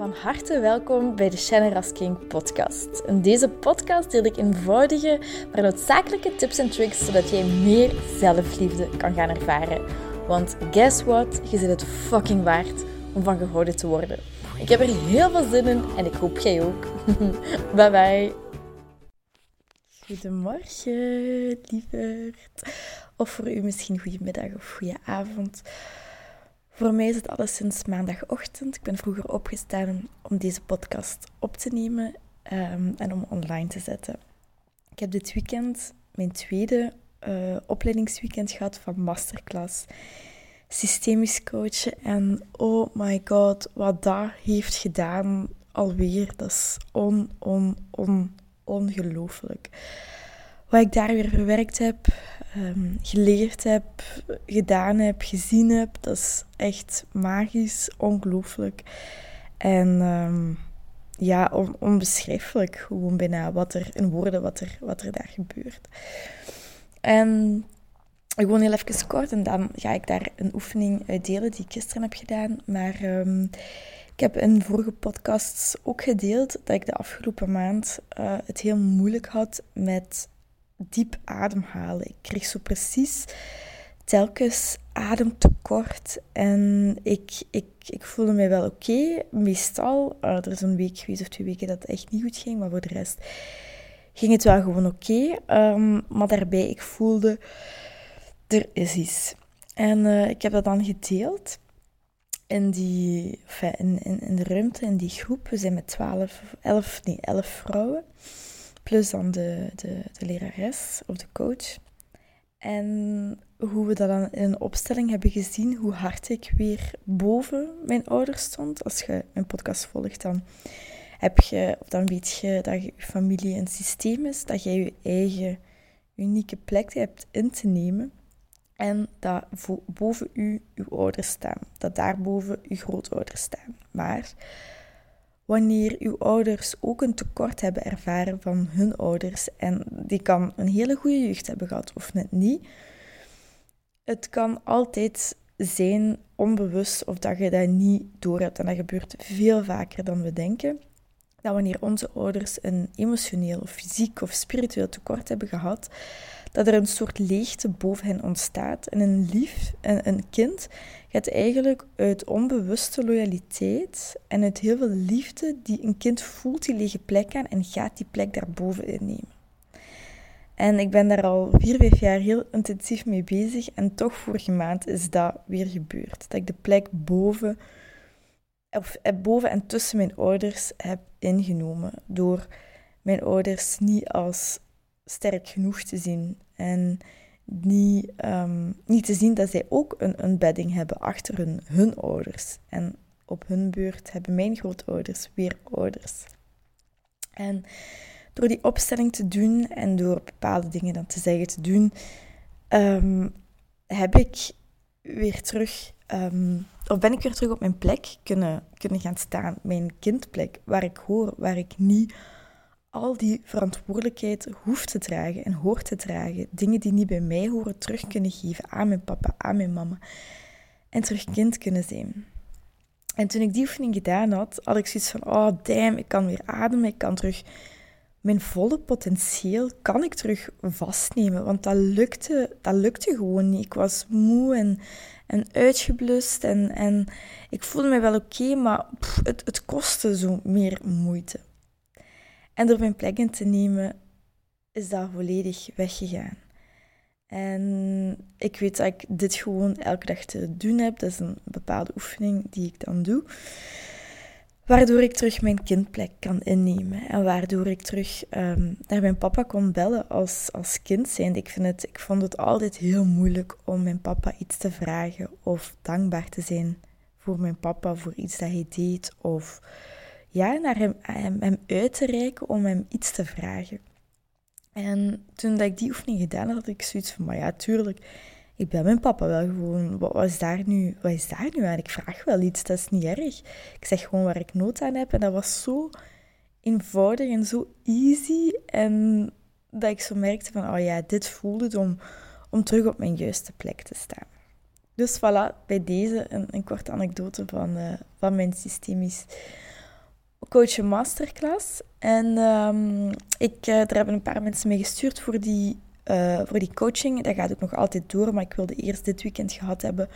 Van harte welkom bij de Shannon Rasking podcast. In deze podcast deel ik eenvoudige, maar noodzakelijke tips en tricks zodat jij meer zelfliefde kan gaan ervaren. Want guess what? Je zit het fucking waard om van gehouden te worden. Ik heb er heel veel zin in en ik hoop jij ook. bye bye. Goedemorgen, lieverd. Of voor u misschien goedemiddag of goede avond. Voor mij is het alleszins maandagochtend. Ik ben vroeger opgestaan om deze podcast op te nemen um, en om online te zetten. Ik heb dit weekend mijn tweede uh, opleidingsweekend gehad van masterclass systemisch coachen. En oh my god, wat dat heeft gedaan alweer, dat is on, on, on, ongelooflijk. Wat ik daar weer verwerkt heb, um, geleerd heb, gedaan heb, gezien heb. Dat is echt magisch, ongelooflijk. En um, ja, on, onbeschrijfelijk gewoon bijna wat er in woorden, wat er, wat er daar gebeurt. En gewoon heel even kort en dan ga ik daar een oefening uit delen die ik gisteren heb gedaan. Maar um, ik heb in vorige podcasts ook gedeeld dat ik de afgelopen maand uh, het heel moeilijk had met diep ademhalen. Ik kreeg zo precies telkens ademtekort en ik, ik, ik voelde mij wel oké. Meestal, uh, er is een week geweest of twee weken dat het echt niet goed ging, maar voor de rest ging het wel gewoon oké. Um, maar daarbij, ik voelde, er is iets. En uh, ik heb dat dan gedeeld in, die, in, in, in de ruimte, in die groep. We zijn met twaalf, elf, nee, elf vrouwen plus dan de, de, de lerares of de coach. En hoe we dat dan in een opstelling hebben gezien, hoe hard ik weer boven mijn ouders stond. Als je mijn podcast volgt, dan, heb je, of dan weet je dat je, familie een systeem is, dat jij je eigen unieke plek hebt in te nemen. En dat boven u uw ouders staan. Dat daarboven uw grootouders staan. Maar wanneer uw ouders ook een tekort hebben ervaren van hun ouders. En die kan een hele goede jeugd hebben gehad of net niet. Het kan altijd zijn onbewust of dat je dat niet door hebt. En dat gebeurt veel vaker dan we denken. Dat wanneer onze ouders een emotioneel fysiek of spiritueel tekort hebben gehad, dat er een soort leegte boven hen ontstaat. En een lief, een, een kind, gaat eigenlijk uit onbewuste loyaliteit en uit heel veel liefde die een kind voelt die lege plek aan en gaat die plek daarboven innemen. En ik ben daar al vier, vijf jaar heel intensief mee bezig en toch vorige maand is dat weer gebeurd. Dat ik de plek boven, of, eh, boven en tussen mijn ouders heb ingenomen door mijn ouders niet als sterk genoeg te zien. En niet, um, niet te zien dat zij ook een, een bedding hebben achter hun, hun ouders. En op hun beurt hebben mijn grootouders weer ouders. En door die opstelling te doen en door bepaalde dingen dan te zeggen te doen, um, heb ik weer terug, um, of ben ik weer terug op mijn plek kunnen, kunnen gaan staan. Mijn kindplek, waar ik hoor, waar ik niet al die verantwoordelijkheid hoeft te dragen en hoort te dragen. Dingen die niet bij mij horen, terug kunnen geven aan mijn papa, aan mijn mama. En terug kind kunnen zijn. En toen ik die oefening gedaan had, had ik zoiets van, oh damn, ik kan weer ademen, ik kan terug mijn volle potentieel kan ik terug vastnemen. Want dat lukte, dat lukte gewoon niet. Ik was moe en, en uitgeblust en, en ik voelde me wel oké, maar het, het kostte zo meer moeite. En door mijn plek in te nemen, is dat volledig weggegaan. En ik weet dat ik dit gewoon elke dag te doen heb. Dat is een bepaalde oefening die ik dan doe. Waardoor ik terug mijn kindplek kan innemen. En waardoor ik terug um, naar mijn papa kon bellen als, als kind zijn. Ik, het, ik vond het altijd heel moeilijk om mijn papa iets te vragen. Of dankbaar te zijn voor mijn papa, voor iets dat hij deed. Of ja, naar hem, uit te reiken om hem iets te vragen. En toen dat ik die oefening gedaan had, had ik zoiets van, maar ja, tuurlijk, ik ben mijn papa wel gewoon, wat, wat, is daar nu, wat is daar nu aan? Ik vraag wel iets, dat is niet erg. Ik zeg gewoon waar ik nood aan heb en dat was zo eenvoudig en zo easy. En dat ik zo merkte van, oh ja, dit voelde het om, om terug op mijn juiste plek te staan. Dus voilà, bij deze een, een korte anekdote van, uh, van mijn systemisch coachen masterclass. En um, ik, uh, daar hebben een paar mensen mee gestuurd voor die, uh, voor die coaching. Dat gaat ook nog altijd door, maar ik wilde eerst dit weekend gehad hebben.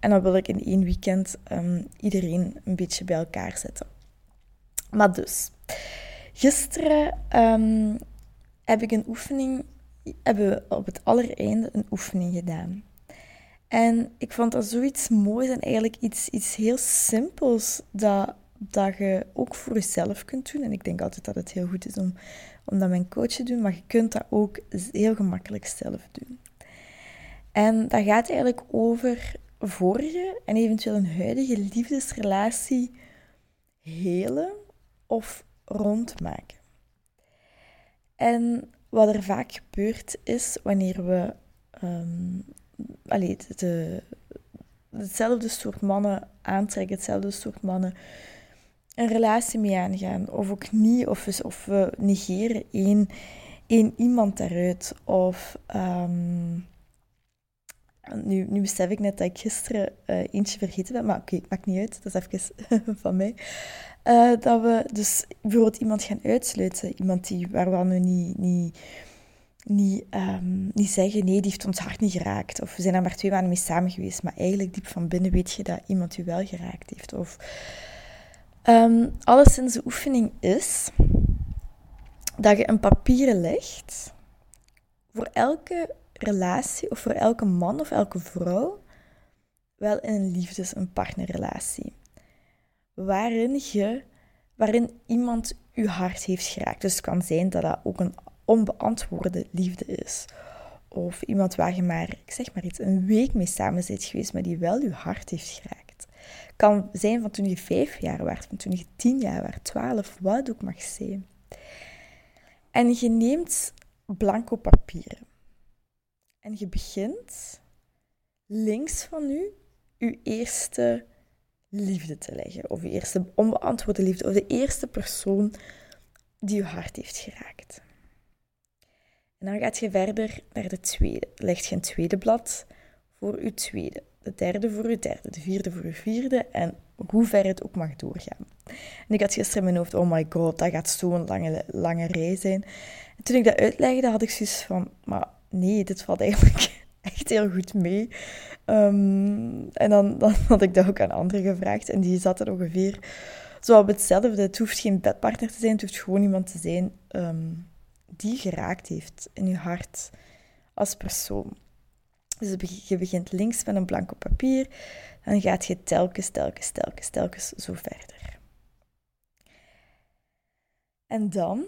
En dan wil ik in één weekend um, iedereen een beetje bij elkaar zetten. Maar dus, gisteren um, heb ik een oefening, hebben we op het allereinde een oefening gedaan. En ik vond dat zoiets moois en eigenlijk iets, iets heel simpels dat, dat je ook voor jezelf kunt doen. En ik denk altijd dat het heel goed is om, om dat mijn coach te doen, maar je kunt dat ook heel gemakkelijk zelf doen. En dat gaat eigenlijk over vorige en eventueel een huidige liefdesrelatie helen of rondmaken. En wat er vaak gebeurt is wanneer we um, allee, de, hetzelfde soort mannen aantrekken, hetzelfde soort mannen een relatie mee aangaan, of ook niet, of we, of we negeren één, één iemand daaruit, of um, nu, nu besef ik net dat ik gisteren uh, eentje vergeten ben, maar oké, maakt niet uit, dat is even van mij. Uh, dat we dus bijvoorbeeld iemand gaan uitsluiten, iemand die, waar we niet, niet, niet, um, niet zeggen, nee, die heeft ons hart niet geraakt. Of we zijn er maar twee maanden mee samen geweest, maar eigenlijk diep van binnen weet je dat iemand u wel geraakt heeft. Of um, alleszins de oefening is dat je een papieren legt voor elke relatie, of voor elke man of elke vrouw, wel in een liefdes- en partnerrelatie. Waarin, je, waarin iemand je hart heeft geraakt. Dus het kan zijn dat dat ook een onbeantwoorde liefde is. Of iemand waar je maar, ik zeg maar iets, een week mee samen bent geweest, maar die wel je hart heeft geraakt. Kan zijn van toen je vijf jaar werd, van toen je tien jaar werd, twaalf, wat ook mag zijn. En je neemt blanco papieren. En je begint links van u uw eerste liefde te leggen. Of je eerste onbeantwoorde liefde. Of de eerste persoon die je hart heeft geraakt. En dan gaat je verder naar de tweede. Leg je een tweede blad voor je tweede. De derde voor je derde. De vierde voor je vierde. En hoe ver het ook mag doorgaan. En ik had gisteren in mijn hoofd, oh my god, dat gaat zo'n lange, lange rij zijn. En toen ik dat uitlegde, had ik zoiets van, maar nee, dit valt eigenlijk echt heel goed mee. Um, en dan, dan had ik dat ook aan anderen gevraagd. En die zaten ongeveer zo op hetzelfde. Het hoeft geen bedpartner te zijn, het hoeft gewoon iemand te zijn um, die geraakt heeft in je hart als persoon. Dus je begint links met een blanco papier, dan gaat je telkens, telkens, telkens, telkens zo verder. En dan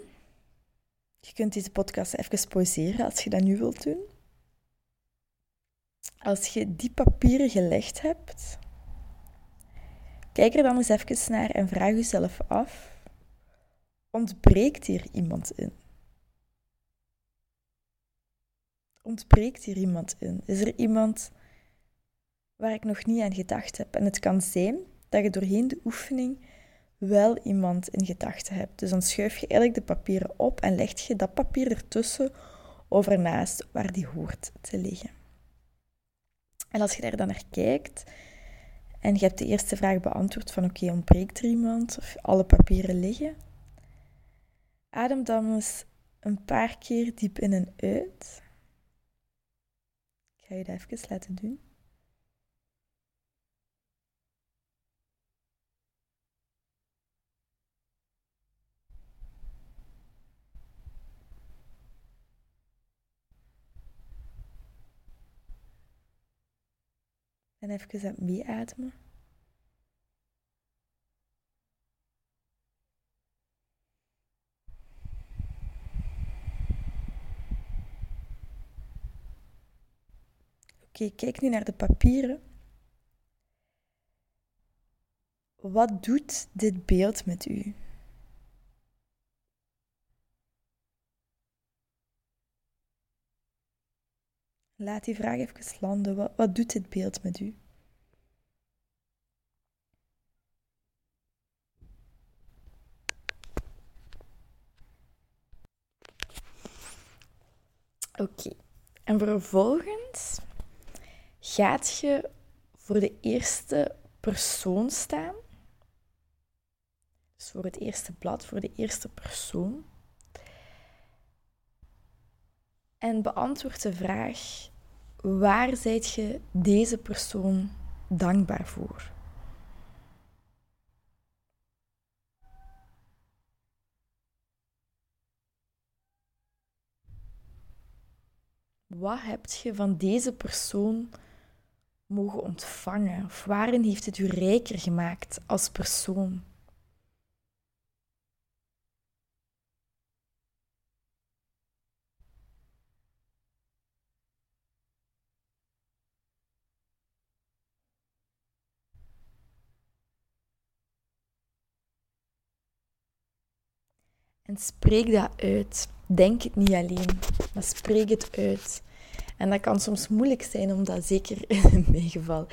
je kunt deze podcast even pauzeren als je dat nu wilt doen. Als je die papieren gelegd hebt, kijk er dan eens even naar en vraag jezelf af: ontbreekt hier iemand in? Ontbreekt hier iemand in? Is er iemand waar ik nog niet aan gedacht heb? En het kan zijn dat je doorheen de oefening wel iemand in gedachten hebt. Dus dan schuif je eigenlijk de papieren op en leg je dat papier ertussen over naast waar die hoort te liggen. En als je daar dan naar kijkt en je hebt de eerste vraag beantwoord van oké, ontbreekt er iemand of alle papieren liggen, adem dan eens een paar keer diep in en uit. Ga je dat even laten doen. En even aan het meeademen. Kijk nu naar de papieren. Wat doet dit beeld met u? Laat die vraag even landen. Wat doet dit beeld met u? Oké, en vervolgens gaat je voor de eerste persoon staan. Dus voor het eerste blad, voor de eerste persoon. En beantwoord de vraag: waar zijt je deze persoon dankbaar voor? Wat heb je van deze persoon mogen ontvangen? Of waarin heeft het u rijker gemaakt als persoon? En spreek dat uit. Denk het niet alleen, maar spreek het uit. En dat kan soms moeilijk zijn, omdat zeker in mijn geval,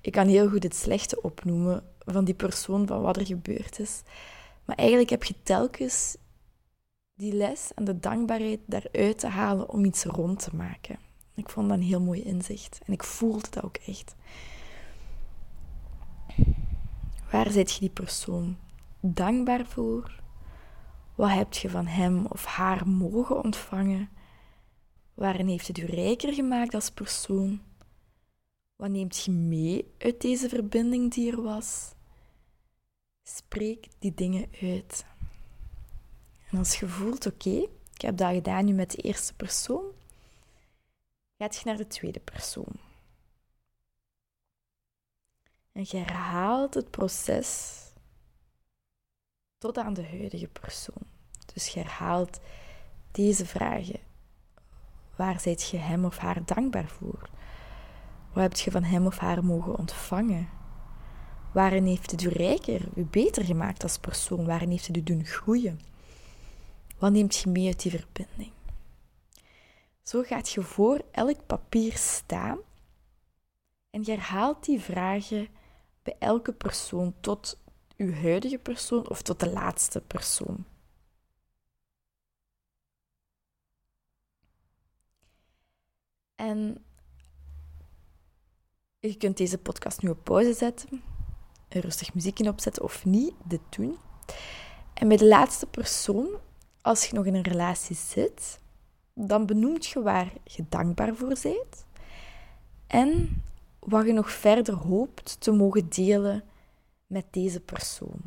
ik kan heel goed het slechte opnoemen van die persoon, van wat er gebeurd is. Maar eigenlijk heb je telkens die les en de dankbaarheid daaruit te halen om iets rond te maken. Ik vond dat een heel mooi inzicht. En ik voelde dat ook echt. Waar zit je die persoon dankbaar voor? Wat heb je van hem of haar mogen ontvangen? Waarin heeft het u rijker gemaakt als persoon? Wat neemt je mee uit deze verbinding die er was? Spreek die dingen uit. En als je voelt, oké, ik heb dat gedaan nu met de eerste persoon, gaat je naar de tweede persoon. En je herhaalt het proces tot aan de huidige persoon. Dus je herhaalt deze vragen. Waar zijt je hem of haar dankbaar voor? Wat heb je van hem of haar mogen ontvangen? Waarin heeft het u rijker, u beter gemaakt als persoon? Waarin heeft het u doen groeien? Wat neemt je mee uit die verbinding? Zo gaat je voor elk papier staan en je herhaalt die vragen bij elke persoon tot uw huidige persoon of tot de laatste persoon. En je kunt deze podcast nu op pauze zetten, een rustig muziekje opzetten of niet, dit doen. En bij de laatste persoon, als je nog in een relatie zit, dan benoemt je waar je dankbaar voor bent en wat je nog verder hoopt te mogen delen met deze persoon.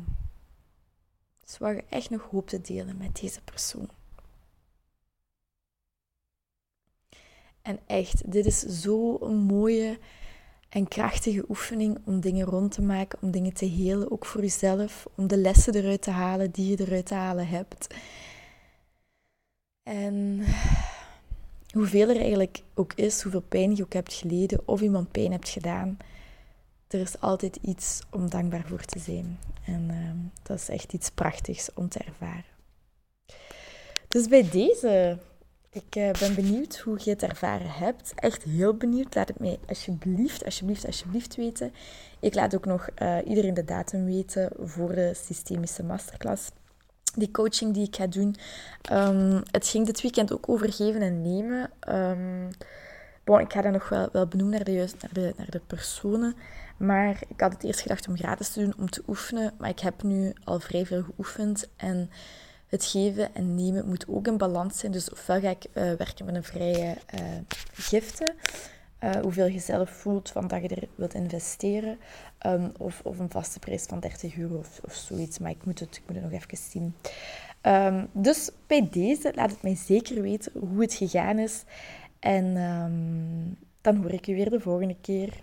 Dus wat je echt nog hoopt te delen met deze persoon. En echt, dit is zo'n mooie en krachtige oefening om dingen rond te maken, om dingen te helen, ook voor jezelf, om de lessen eruit te halen die je eruit te halen hebt. En hoeveel er eigenlijk ook is, hoeveel pijn je ook hebt geleden of iemand pijn hebt gedaan, er is altijd iets om dankbaar voor te zijn. En ehm, dat is echt iets prachtigs om te ervaren. Dus bij deze, ik uh, ben benieuwd hoe je het ervaren hebt. Echt heel benieuwd. Laat het mij alsjeblieft, alsjeblieft, alsjeblieft weten. Ik laat ook nog uh, iedereen de datum weten voor de systemische masterclass. Die coaching die ik ga doen. Um, het ging dit weekend ook over geven en nemen. Bon, ik ga dat nog wel, wel benoemen naar de, naar, de, naar de personen. Maar ik had het eerst gedacht om gratis te doen, om te oefenen. Maar ik heb nu al vrij veel geoefend. En het geven en nemen moet ook in balans zijn. Dus ofwel ga ik uh, werken met een vrije uh, giften. Uh, hoeveel je zelf voelt van dat je er wilt investeren. Um, of, of een vaste prijs van 30 euro of, of zoiets. Maar ik moet het, ik moet het nog even zien. Um, dus bij deze, laat het mij zeker weten hoe het gegaan is. En um, dan hoor ik je weer de volgende keer.